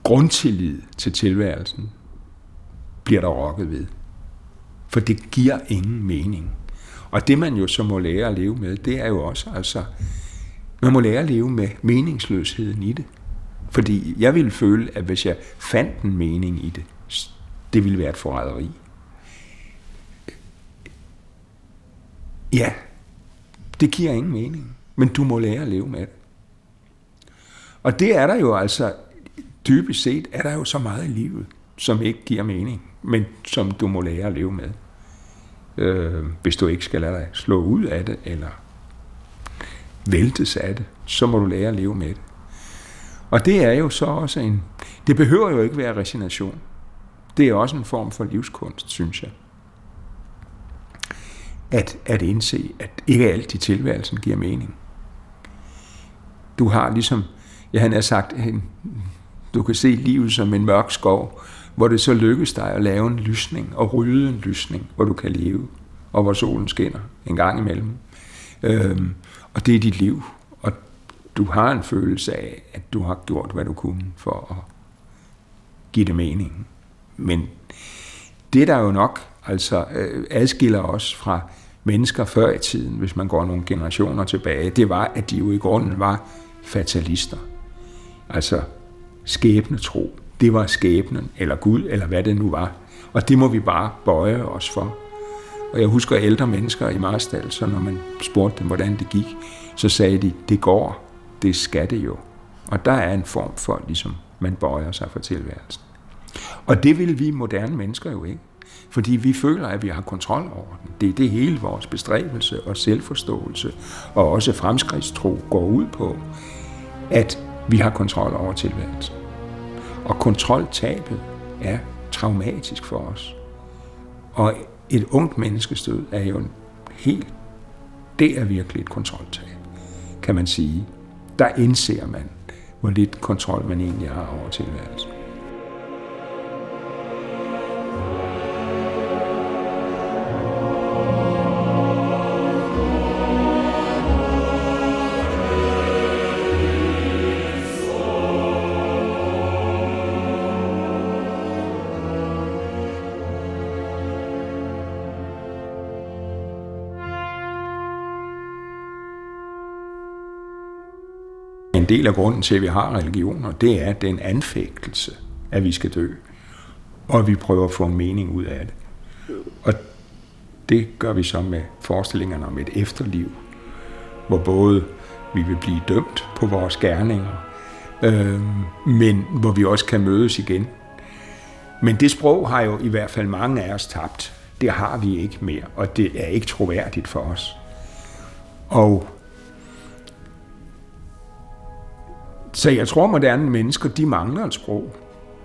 Speaker 1: grundtillid til tilværelsen bliver der rokket ved. For det giver ingen mening. Og det man jo så må lære at leve med, det er jo også, altså, man må lære at leve med meningsløsheden i det. Fordi jeg ville føle, at hvis jeg fandt en mening i det, det ville være et forræderi. Ja, det giver ingen mening, men du må lære at leve med det. Og det er der jo altså, dybest set er der jo så meget i livet, som ikke giver mening, men som du må lære at leve med øh, hvis du ikke skal lade dig slå ud af det, eller væltes af det, så må du lære at leve med det. Og det er jo så også en... Det behøver jo ikke være resignation. Det er også en form for livskunst, synes jeg. At, at indse, at ikke alt i tilværelsen giver mening. Du har ligesom, jeg har sagt, du kan se livet som en mørk skov, hvor det så lykkes dig at lave en lysning og rydde en lysning, hvor du kan leve, og hvor solen skinner en gang imellem. Øhm, og det er dit liv, og du har en følelse af, at du har gjort, hvad du kunne for at give det mening. Men det, der jo nok altså øh, adskiller os fra mennesker før i tiden, hvis man går nogle generationer tilbage, det var, at de jo i grunden var fatalister. Altså skæbnetro. Det var skæbnen, eller Gud, eller hvad det nu var. Og det må vi bare bøje os for. Og jeg husker ældre mennesker i Marstal, så når man spurgte dem, hvordan det gik, så sagde de, det går, det skal det jo. Og der er en form for, ligesom man bøjer sig for tilværelsen. Og det vil vi moderne mennesker jo ikke. Fordi vi føler, at vi har kontrol over den. Det er det hele vores bestræbelse og selvforståelse og også fremskridtstro går ud på, at vi har kontrol over tilværelsen. Og kontroltabet er traumatisk for os. Og et ungt menneskestød er jo en helt, det er virkelig et kontroltab, kan man sige. Der indser man, hvor lidt kontrol man egentlig har over tilværelsen. En del af grunden til, at vi har religioner, det er den anfægtelse, at vi skal dø. Og vi prøver at få en mening ud af det. Og det gør vi så med forestillingerne om et efterliv, hvor både vi vil blive dømt på vores gerninger, øh, men hvor vi også kan mødes igen. Men det sprog har jo i hvert fald mange af os tabt. Det har vi ikke mere, og det er ikke troværdigt for os. Og Så jeg tror, moderne mennesker, de mangler et sprog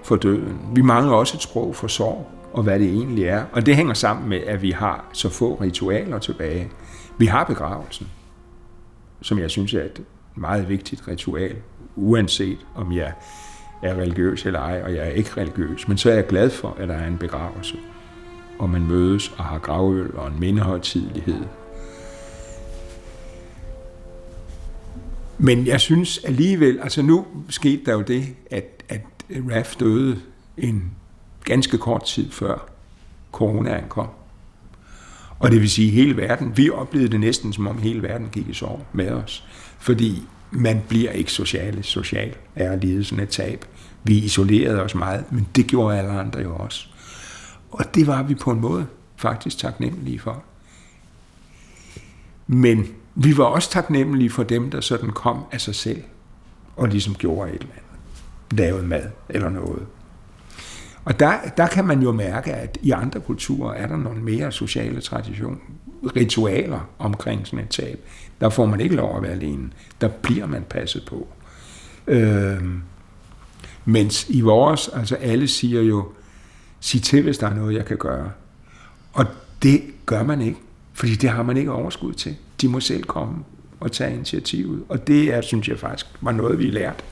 Speaker 1: for døden. Vi mangler også et sprog for sorg, og hvad det egentlig er. Og det hænger sammen med, at vi har så få ritualer tilbage. Vi har begravelsen, som jeg synes er et meget vigtigt ritual, uanset om jeg er religiøs eller ej, og jeg er ikke religiøs. Men så er jeg glad for, at der er en begravelse, og man mødes og har gravøl og en mindehøjtidlighed Men jeg synes alligevel, altså nu skete der jo det, at, at Raf døde en ganske kort tid før coronaen kom. Og det vil sige hele verden. Vi oplevede det næsten, som om hele verden gik i sorg med os. Fordi man bliver ikke sociale, social er at lide sådan et tab. Vi isolerede os meget, men det gjorde alle andre jo også. Og det var vi på en måde faktisk taknemmelige for. Men vi var også taknemmelige for dem, der sådan kom af sig selv, og ligesom gjorde et eller andet. Lavede mad eller noget. Og der, der kan man jo mærke, at i andre kulturer er der nogle mere sociale traditioner, ritualer omkring sådan et tab. Der får man ikke lov at være alene. Der bliver man passet på. Øh, mens i vores, altså alle siger jo, sig til, hvis der er noget, jeg kan gøre. Og det gør man ikke, fordi det har man ikke overskud til de må selv komme og tage initiativet. Og det er, synes jeg faktisk var noget, vi lærte.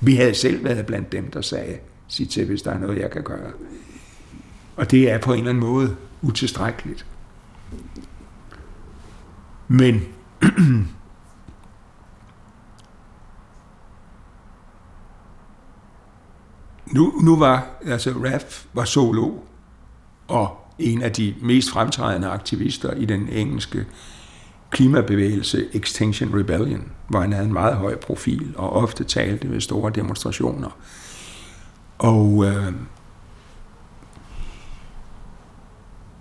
Speaker 1: Vi havde selv været blandt dem, der sagde, sig til, hvis der er noget, jeg kan gøre. Og det er på en eller anden måde utilstrækkeligt. Men nu, nu var, altså Raf var solo, og en af de mest fremtrædende aktivister i den engelske klimabevægelse Extinction Rebellion, hvor han havde en meget høj profil og ofte talte ved store demonstrationer. Og øh,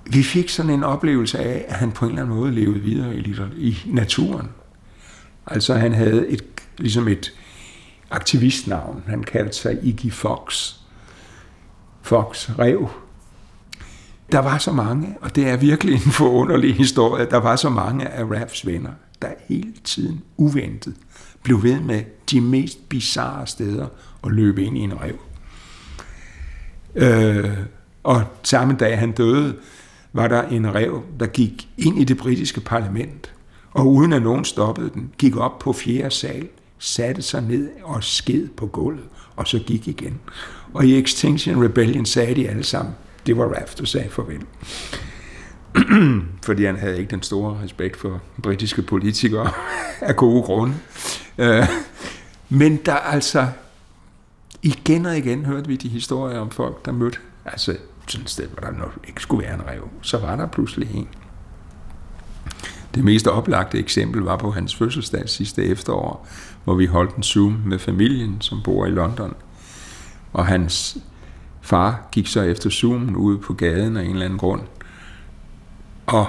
Speaker 1: vi fik sådan en oplevelse af, at han på en eller anden måde levede videre i, i naturen. Altså han havde et, ligesom et aktivistnavn. Han kaldte sig Iggy Fox. Fox, rev, der var så mange, og det er virkelig en forunderlig historie, der var så mange af Raffs venner, der hele tiden uventet blev ved med de mest bizarre steder og løbe ind i en rev. Øh, Og samme dag han døde, var der en rev, der gik ind i det britiske parlament, og uden at nogen stoppede den, gik op på fjerde sal, satte sig ned og sked på gulvet, og så gik igen. Og i Extinction Rebellion sagde de alle sammen, det var Raft, der sagde farvel. Fordi han havde ikke den store respekt for britiske politikere af gode grunde. Øh, men der altså, igen og igen hørte vi de historier om folk, der mødte, altså sådan et sted, hvor der nok ikke skulle være en rev. Så var der pludselig en. Det mest oplagte eksempel var på hans fødselsdag sidste efterår, hvor vi holdt en Zoom med familien, som bor i London. Og hans far gik så efter Zoomen ude på gaden af en eller anden grund. Og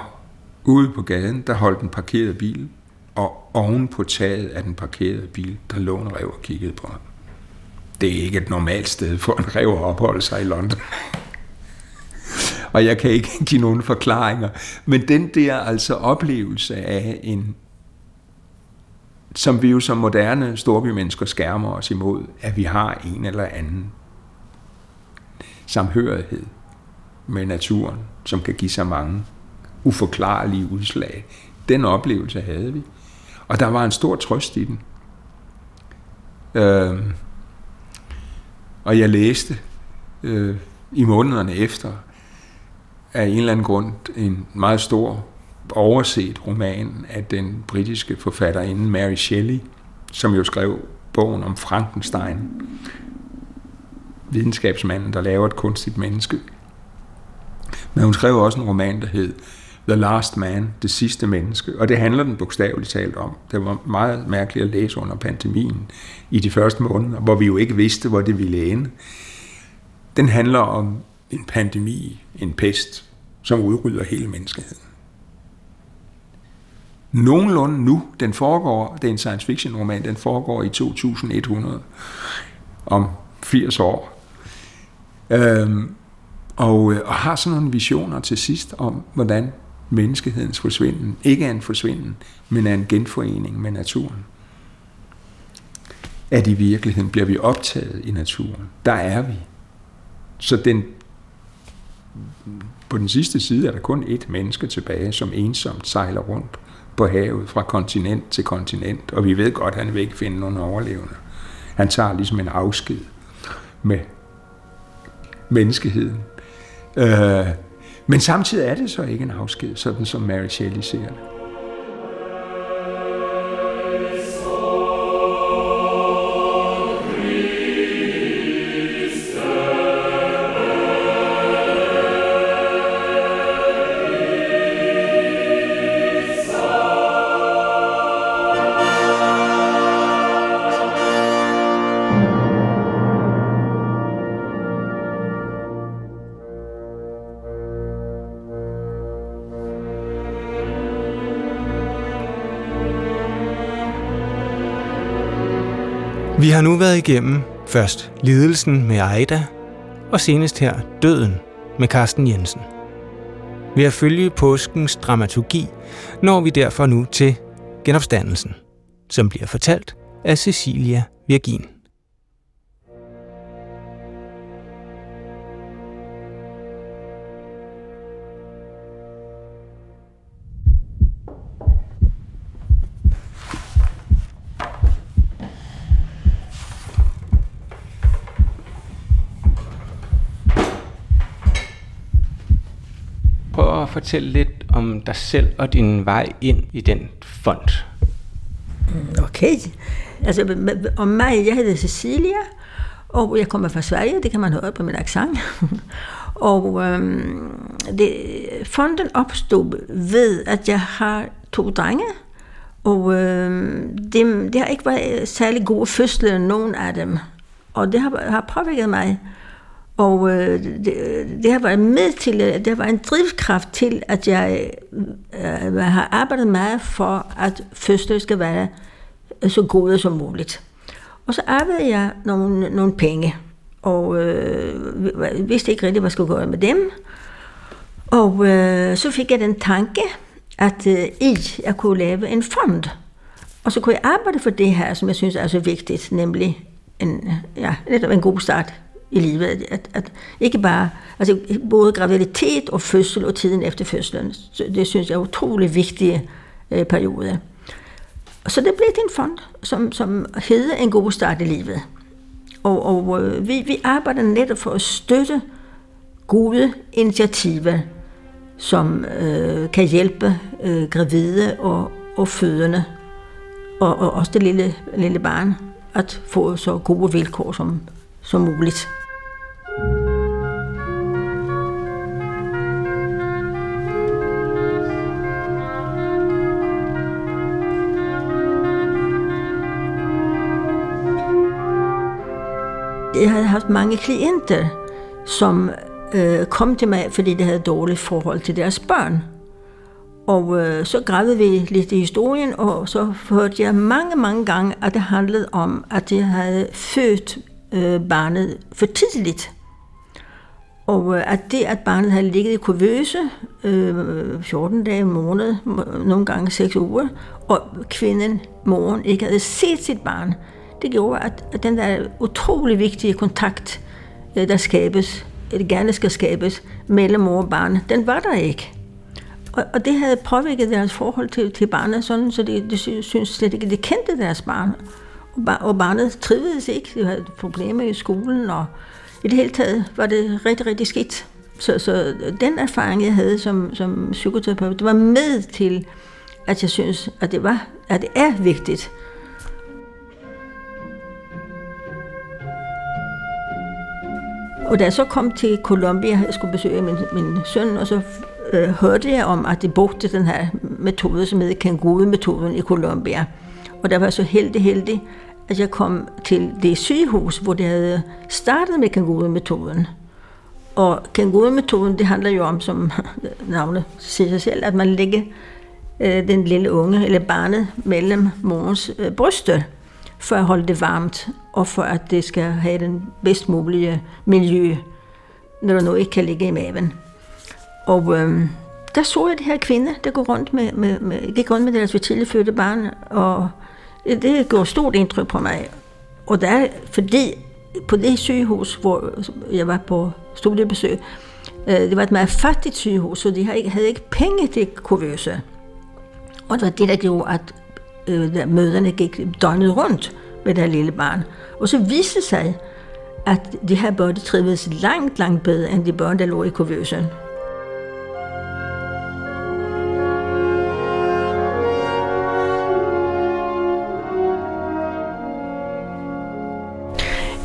Speaker 1: ude på gaden, der holdt en parkeret bil, og oven på taget af den parkerede bil, der lå en rev og kiggede på ham. Det er ikke et normalt sted for en rev at opholde sig i London. og jeg kan ikke give nogen forklaringer. Men den der altså oplevelse af en, som vi jo som moderne storbymennesker skærmer os imod, at vi har en eller anden samhørighed med naturen, som kan give så mange uforklarlige udslag. Den oplevelse havde vi. Og der var en stor trøst i den. Øh, og jeg læste øh, i månederne efter, af en eller anden grund en meget stor overset roman af den britiske forfatterinde Mary Shelley, som jo skrev bogen om Frankenstein, videnskabsmanden, der laver et kunstigt menneske. Men hun skrev også en roman, der hed The Last Man, det sidste menneske, og det handler den bogstaveligt talt om. Det var meget mærkeligt at læse under pandemien i de første måneder, hvor vi jo ikke vidste, hvor det ville ende. Den handler om en pandemi, en pest, som udrydder hele menneskeheden. Nogenlunde nu, den foregår, det er en science fiction roman, den foregår i 2100, om 80 år. Øhm, og, øh, og har sådan nogle visioner til sidst om, hvordan menneskehedens forsvinden ikke er en forsvinden, men er en genforening med naturen. At i virkeligheden bliver vi optaget i naturen. Der er vi. Så den på den sidste side er der kun et menneske tilbage, som ensomt sejler rundt på havet fra kontinent til kontinent, og vi ved godt, at han vil ikke finde nogen overlevende. Han tager ligesom en afsked med menneskeheden. Øh, men samtidig er det så ikke en afsked, sådan som Mary Shelley ser det.
Speaker 2: Har nu været igennem først lidelsen med Aida, og senest her døden med Carsten Jensen. Ved at følge påskens dramaturgi når vi derfor nu til genopstandelsen, som bliver fortalt af Cecilia Virgin. Fortælle lidt om dig selv og din vej ind i den fond?
Speaker 4: Mm, okay. Altså, om mig, jeg hedder Cecilia, og jeg kommer fra Sverige, det kan man høre på min accent. og øhm, det, fonden opstod ved, at jeg har to drenge, og øhm, det, det har ikke været særlig gode fødsler, nogen af dem. Og det har, har påvirket mig. Og øh, det, det har været med til, øh, det var en drivkraft til, at jeg øh, øh har arbejdet meget for, at fødsler skal være øh, så gode som muligt. Og så arbejdede jeg nogle, nogle penge, og øh, vidste ikke rigtig, hvad jeg skulle gøre med dem. Og øh, så fik jeg den tanke, at øh, I, jeg kunne lave en fond. Og så kunne jeg arbejde for det her, som jeg synes er så vigtigt, nemlig en, ja, en god start i livet. At, at ikke bare, altså både graviditet og fødsel og tiden efter fødslen, det synes jeg er utrolig vigtige øh, periode. Så det blev til en fond, som, som hedder En god start i livet. Og, og øh, vi, vi arbejder netop for at støtte gode initiativer, som øh, kan hjælpe øh, gravide og, og fødende, og, og også det lille, lille barn, at få så gode vilkår som, som muligt. Jeg havde haft mange klienter, som øh, kom til mig, fordi de havde dårligt forhold til deres børn. Og øh, så gravede vi lidt i historien, og så hørte jeg mange, mange gange, at det handlede om, at de havde født øh, barnet for tidligt. Og øh, at det, at barnet havde ligget i kuvøse øh, 14 dage, i måned, nogle gange 6 uger, og kvinden, moren, ikke havde set sit barn, det gjorde, at, at den der utrolig vigtige kontakt, øh, der skabes, eller gerne skal skabes, mellem mor og barn, den var der ikke. Og, og det havde påvirket deres forhold til, til barnet, sådan, så de, de synes slet ikke, de kendte deres barn. Og, og barnet trivedes ikke, Det havde problemer i skolen, og i det hele taget var det rigtig, rigtig skidt. Så, så den erfaring, jeg havde som, som psykoterapeut, det var med til, at jeg synes, at det, var, at det er vigtigt, Og da jeg så kom til Colombia, jeg skulle besøge min, min søn, og så øh, hørte jeg om, at de brugte den her metode, som hedder Kangoo-metoden i Colombia. Og der var jeg så heldig, heldig, at jeg kom til det sygehus, hvor de havde startet med kangurumetoden. Og kangurumetoden, det handler jo om, som navnet siger sig selv, at man lægger øh, den lille unge, eller barnet, mellem morens øh, bryster for at holde det varmt, og for at det skal have den bedst mulige miljø, når der nu ikke kan ligge i maven. Og øh, der så jeg de her kvinder, der går rundt med, med, med, gik rundt med deres fødte barn, og det gjorde stort indtryk på mig. Og der, fordi på det sygehus, hvor jeg var på studiebesøg, øh, det var et meget fattigt sygehus, så de havde ikke penge til kurvøse. Og det var det, der gjorde, at øh, møderne gik døgnet rundt med det her lille barn. Og så viste det sig, at de her børn trivedes langt, langt bedre end de børn, der lå i kuvøsen.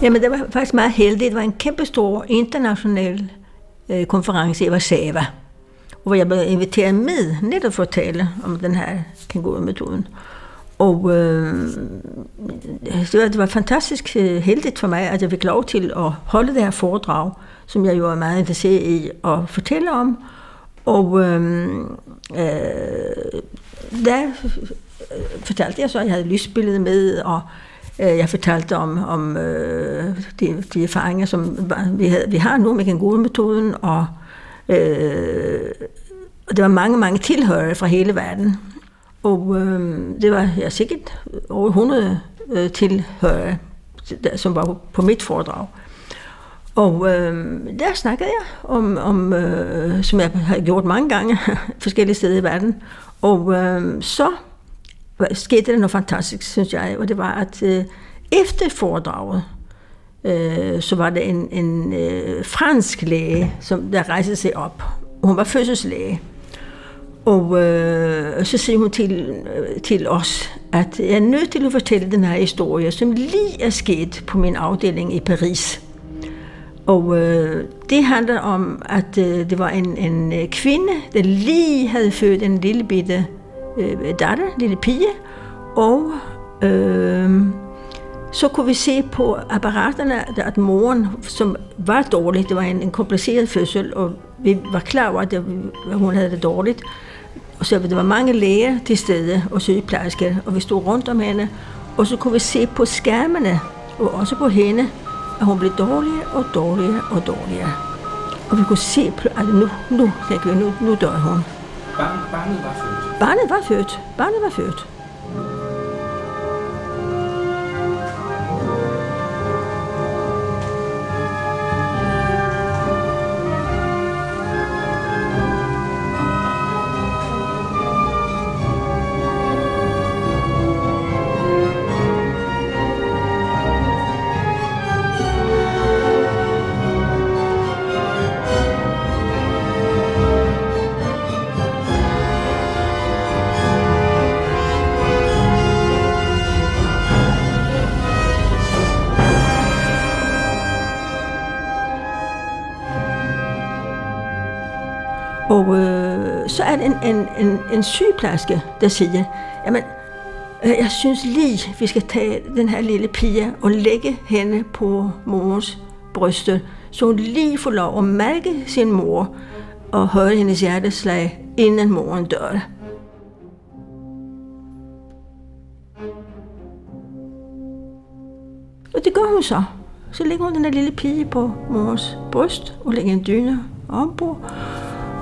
Speaker 4: Jamen, det var faktisk meget heldigt. Det var en kæmpe stor international øh, konference i Warszawa, hvor jeg blev inviteret med netop for at tale om den her kænguru-metoden. Og øh, det, var, det var fantastisk øh, heldigt for mig, at jeg fik lov til at holde det her foredrag, som jeg jo er meget interesseret i at fortælle om. Og øh, øh, der fortalte jeg så, at jeg havde lysbilledet med, og øh, Øh, jeg fortalte om, om øh, de, de erfaringer, som vi, havde, vi har nu med kangurumetoden, og, øh, og det var mange, mange tilhørere fra hele verden. Og øh, det var ja, sikkert over 100 øh, tilhører, som var på mit foredrag. Og øh, der snakkede jeg om, om øh, som jeg har gjort mange gange forskellige steder i verden. Og øh, så skete der noget fantastisk, synes jeg, og det var, at øh, efter foredraget, øh, så var det en, en øh, fransk læge, som der rejste sig op. Hun var fødselslæge. Og øh, så siger hun til, øh, til os, at jeg er nødt til at fortælle den her historie, som lige er sket på min afdeling i Paris. Og øh, det handler om, at øh, det var en, en øh, kvinde, der lige havde født en lille bitte øh, datter, lille pige, og øh, så kunne vi se på apparaterne, at moren, som var dårlig, det var en, en kompliceret fødsel, og vi var klar over, at hun havde det dårligt, og så der var mange læger til stede og sygeplejersker, og vi stod rundt om hende, og så kunne vi se på skærmene, og også på hende, at hun blev dårligere og dårligere og dårligere. Og vi kunne se, at nu, nu, vi, nu, nu dør hun.
Speaker 1: Barnet var født?
Speaker 4: Barnet var født. Barnet var født. er det en, en, en, sygeplejerske, der siger, jamen, øh, jeg synes lige, vi skal tage den her lille pige og lægge hende på mors bryste, så hun lige får lov at mærke sin mor og høre hendes hjerteslag, inden moren dør. Og det gør hun så. Så lægger hun den der lille pige på mors bryst og lægger en dyne ombord.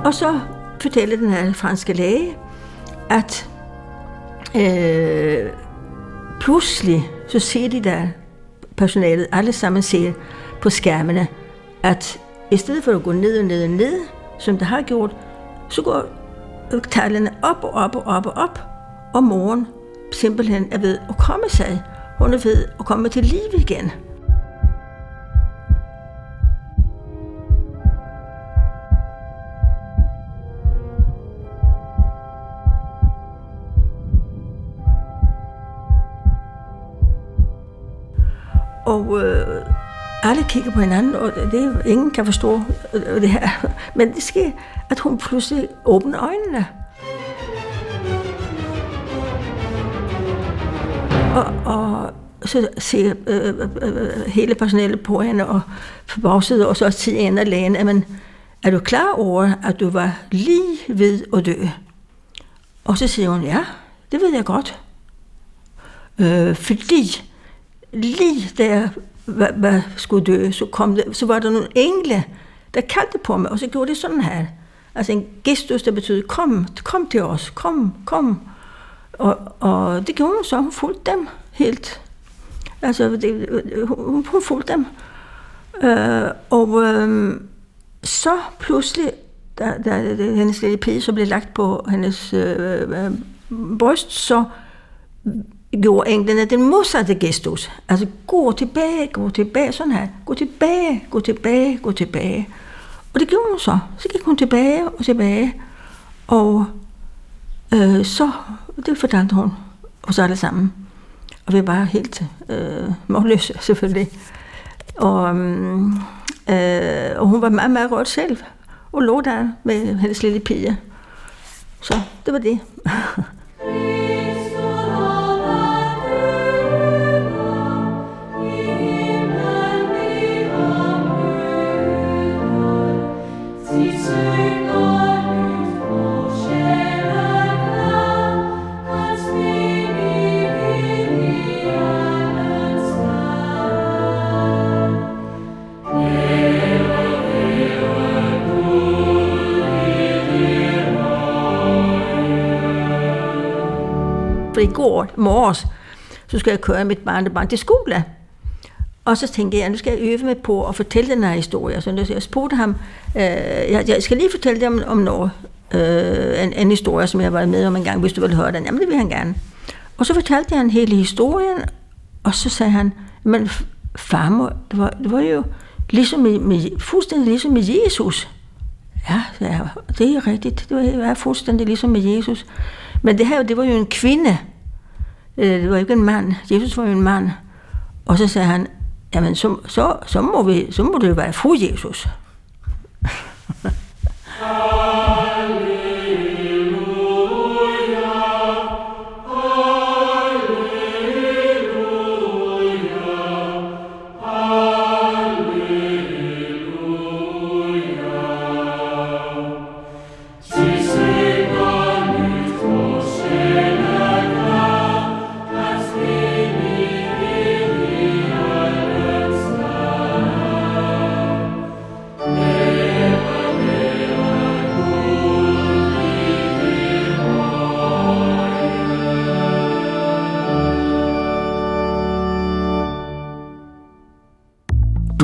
Speaker 4: Og så fortæller den her franske læge, at øh, pludselig så ser de der personalet, alle sammen ser på skærmene, at i stedet for at gå ned og ned og ned, som det har gjort, så går tallene op og op og op og op, og moren simpelthen er ved at komme sig. Hun er ved at komme til liv igen. Og øh, alle kigger på hinanden, og det ingen kan forstå øh, det her. Men det sker, at hun pludselig åbner øjnene. Og, og så ser øh, øh, øh hele personalet på hende og forbavset, og så til en af lægen, at man, er du klar over, at du var lige ved at dø? Og så siger hun, ja, det ved jeg godt. Øh, fordi lige da jeg var, var, skulle dø, så, kom det, så var der nogle engle, der kaldte på mig, og så gjorde det sådan her. Altså en gestus, der betyder, kom, kom til os, kom, kom. Og, og det gjorde hun så, hun fulgte dem helt. Altså, det, hun, hun fulgte dem. Øh, og øh, så pludselig, da, da, da hendes lille pige så blev lagt på hendes øh, øh, øh bryst, så gjorde englene den modsatte gestus. Altså gå tilbage, gå tilbage, sådan her. Gå tilbage, gå tilbage, gå tilbage. Og det gjorde hun så. Så gik hun tilbage og tilbage. Og øh, eh, så, det fortalte hun os alle sammen. Og vi var helt øh, målløse, selvfølgelig. Og, øh, og hun var meget, meget rørt selv. Og lå der med hendes lille pige. Så det var det. går morges, så skal jeg køre mit barnebarn til skole. Og så tænkte jeg, nu skal jeg øve mig på at fortælle den her historie. Så jeg spurgte ham, øh, jeg, jeg skal lige fortælle dig om noget, øh, en, en historie, som jeg har været med om en gang, hvis du vil høre den. Jamen, det vil han gerne. Og så fortalte jeg hele historien, og så sagde han, men farmor, det var, det var jo ligesom med, med, fuldstændig ligesom med Jesus. Ja, ja, det er rigtigt. Det var fuldstændig ligesom med Jesus. Men det her, det var jo en kvinde. Øh, det var ikke en mand. Jesus var jo en mand. Og så sagde han, jamen så, så, så, må, vi, så må det jo være fru Jesus.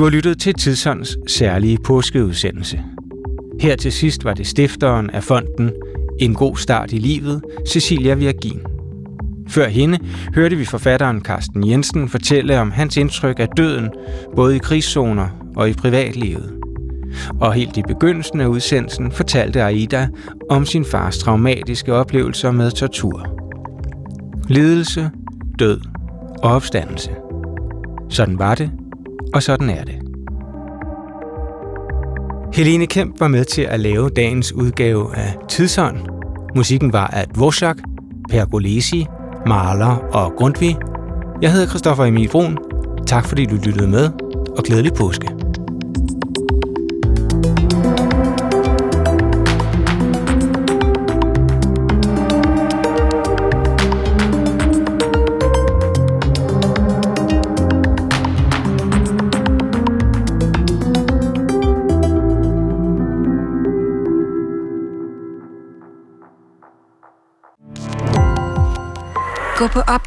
Speaker 2: har lyttet til Tidsånds særlige påskeudsendelse. Her til sidst var det stifteren af fonden En god start i livet, Cecilia Virgin. Før hende hørte vi forfatteren Carsten Jensen fortælle om hans indtryk af døden, både i krigszoner og i privatlivet. Og helt i begyndelsen af udsendelsen fortalte Aida om sin fars traumatiske oplevelser med tortur. Lidelse, død og opstandelse. Sådan var det, og sådan er det. Helene Kemp var med til at lave dagens udgave af Tidsånd. Musikken var af Dvorak, Pergolesi, Mahler og Grundtvig. Jeg hedder Christoffer Emil Brun. Tak fordi du lyttede med, og glædelig påske.